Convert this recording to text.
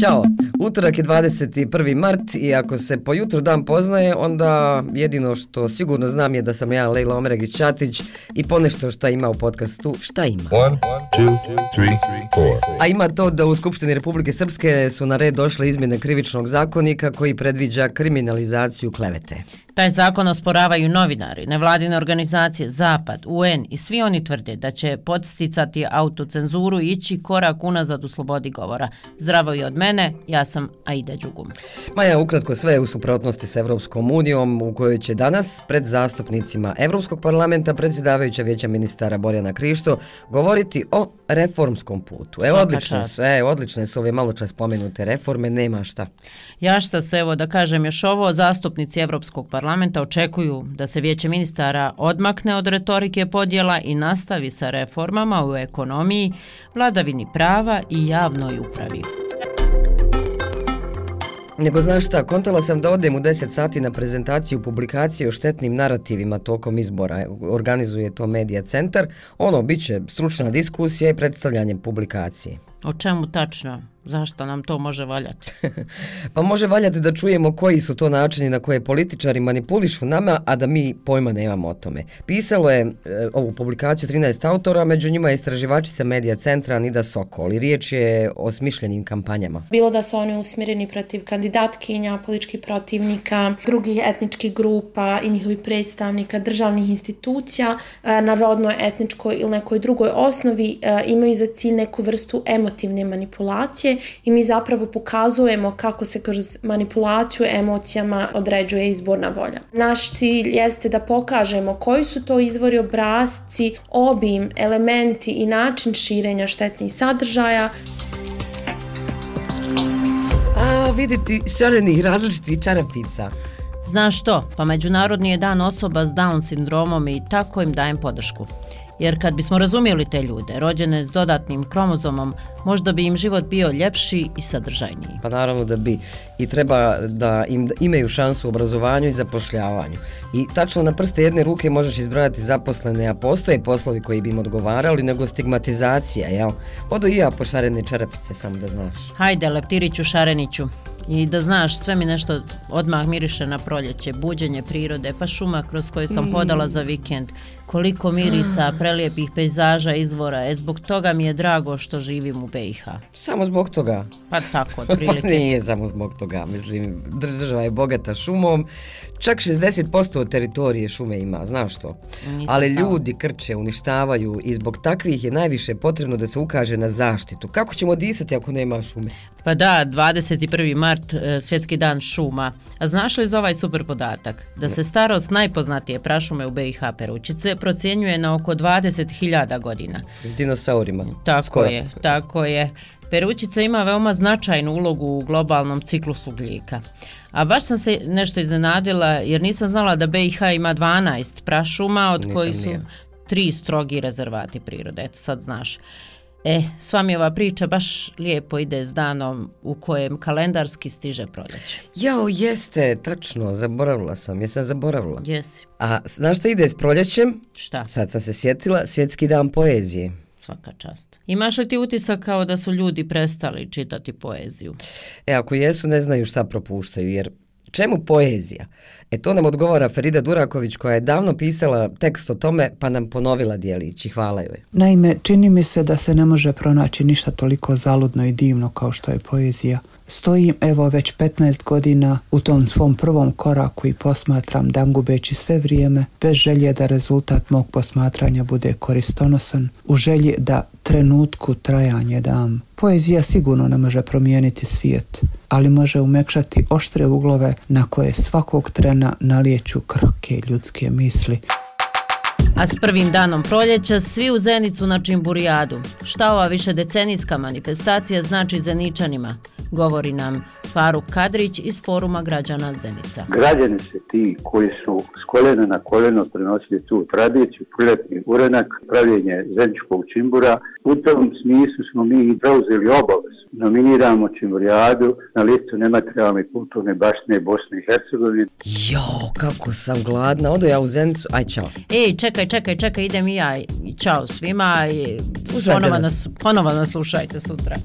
Ćao, utorak je 21. mart i ako se po jutru dan poznaje, onda jedino što sigurno znam je da sam ja Lejla Omeregić Čatić i ponešto šta ima u podcastu, šta ima? One, two, three, four. A ima to da u Skupštini Republike Srpske su na red došle izmjene krivičnog zakonika koji predviđa kriminalizaciju klevete. Taj zakon osporavaju novinari, nevladine organizacije, Zapad, UN i svi oni tvrde da će podsticati autocenzuru i ići korak unazad u slobodi govora. Zdravo i od mene, ja sam Aida Đugum. Maja, ukratko sve je u suprotnosti s Evropskom unijom u kojoj će danas pred zastupnicima Evropskog parlamenta predsjedavajuća vijeća ministara Borjana Krišto govoriti o reformskom putu. Evo, odlične su, e, odlične su ove malo čas spomenute reforme, nema šta. Ja šta se, evo da kažem još ovo, zastupnici Evropskog parlamenta parlamenta očekuju da se vijeće ministara odmakne od retorike podjela i nastavi sa reformama u ekonomiji, vladavini prava i javnoj upravi. Nego znaš šta, kontala sam da odem u 10 sati na prezentaciju publikacije o štetnim narativima tokom izbora. Organizuje to Medija centar. Ono, bit će stručna diskusija i predstavljanje publikacije. O čemu tačno? Zašto nam to može valjati? Pa može valjati da čujemo koji su to načini na koje političari manipulišu nama, a da mi pojma nemamo o tome. Pisalo je e, ovu publikaciju 13 autora, među njima je istraživačica Medija centra Nida Sokol i riječ je o smišljenim kampanjama. Bilo da su oni usmjereni protiv kandidatkinja, političkih protivnika, drugih etničkih grupa i njihovih predstavnika, državnih institucija, e, na rodnoj, etničkoj ili nekoj drugoj osnovi e, imaju za cilj neku vrstu emotivne manipulacije i mi zapravo pokazujemo kako se kroz manipulaciju emocijama određuje izborna volja. Naš cilj jeste da pokažemo koji su to izvori obrazci, obim, elementi i način širenja štetnih sadržaja A, vidite, šarenih različitih čarapica. Znaš što? Pa Međunarodni je dan osoba s Down sindromom i tako im dajem podršku. Jer kad bismo razumjeli te ljude, rođene s dodatnim kromozomom, možda bi im život bio ljepši i sadržajniji. Pa naravno da bi. I treba da im imaju šansu u obrazovanju i zapošljavanju. I tačno na prste jedne ruke možeš izbrojati zaposlene, a postoje poslovi koji bi im odgovarali, nego stigmatizacija, jel? Odo i ja po šarene čarapice, samo da znaš. Hajde, Leptiriću Šareniću. I da znaš, sve mi nešto odmah miriše na proljeće, buđenje prirode, pa šuma kroz koju sam hodala za vikend, koliko mirisa, prelijepih pejzaža, izvora, e zbog toga mi je drago što živim u BiH. Samo zbog toga. Pa tako, Pa otprilike. nije samo zbog toga, mislim, država je bogata šumom, čak 60% od teritorije šume ima, znaš to. Nisam Ali ljudi krče, uništavaju i zbog takvih je najviše potrebno da se ukaže na zaštitu. Kako ćemo disati ako nema šume? Pa da, 21. mart, e, svjetski dan šuma. A znaš li za ovaj super podatak? Da se starost najpoznatije prašume u BiH Peručice procjenjuje na oko 20.000 godina. S dinosaurima. Tako Skoro. je, tako je. Peručica ima veoma značajnu ulogu u globalnom ciklusu ugljika. A baš sam se nešto iznenadila jer nisam znala da BiH ima 12 prašuma od Nisam koji ni su ja. tri strogi rezervati prirode. Eto sad znaš. E, s vami ova priča baš lijepo ide s danom u kojem kalendarski stiže proljeće. Jao, jeste, tačno, zaboravila sam, jesam zaboravila. Jesi, A znaš što ide s proljećem? šta? Sad sam se sjetila, svjetski dan poezije. Svaka čast. Imaš li ti utisak kao da su ljudi prestali čitati poeziju? E, ako jesu, ne znaju šta propuštaju, jer čemu poezija? E, to nam odgovara Ferida Duraković, koja je davno pisala tekst o tome, pa nam ponovila dijelići. Hvala joj. Naime, čini mi se da se ne može pronaći ništa toliko zaludno i divno kao što je poezija. Stojim evo već 15 godina u tom svom prvom koraku i posmatram dangubeći sve vrijeme, bez želje da rezultat mog posmatranja bude koristonosan, u želji da trenutku trajanje dam. Poezija sigurno ne može promijeniti svijet, ali može umekšati oštre uglove na koje svakog trena nalijeću krhke ljudske misli. A s prvim danom proljeća svi u Zenicu na Čimburijadu. Šta ova više decenijska manifestacija znači Zeničanima? Govori nam Faruk Kadrić iz foruma građana Zenica. Građani su ti koji su s kolena na koleno prenosili tu tradiciju, priletni urenak, pravljenje zeničkog čimbura. U tom smislu smo mi i preuzeli obavezu. Nominiramo čimburijadu na listu nematerijalne kulturne baštine Bosne i Hercegovine. Jo, kako sam gladna. Odo ja u Zenicu. Aj, čao. Ej, čekaj, čekaj, čekaj, idem i ja. I Ćao svima i Slušajte ponovo nas. nas, ponovo nas slušajte sutra.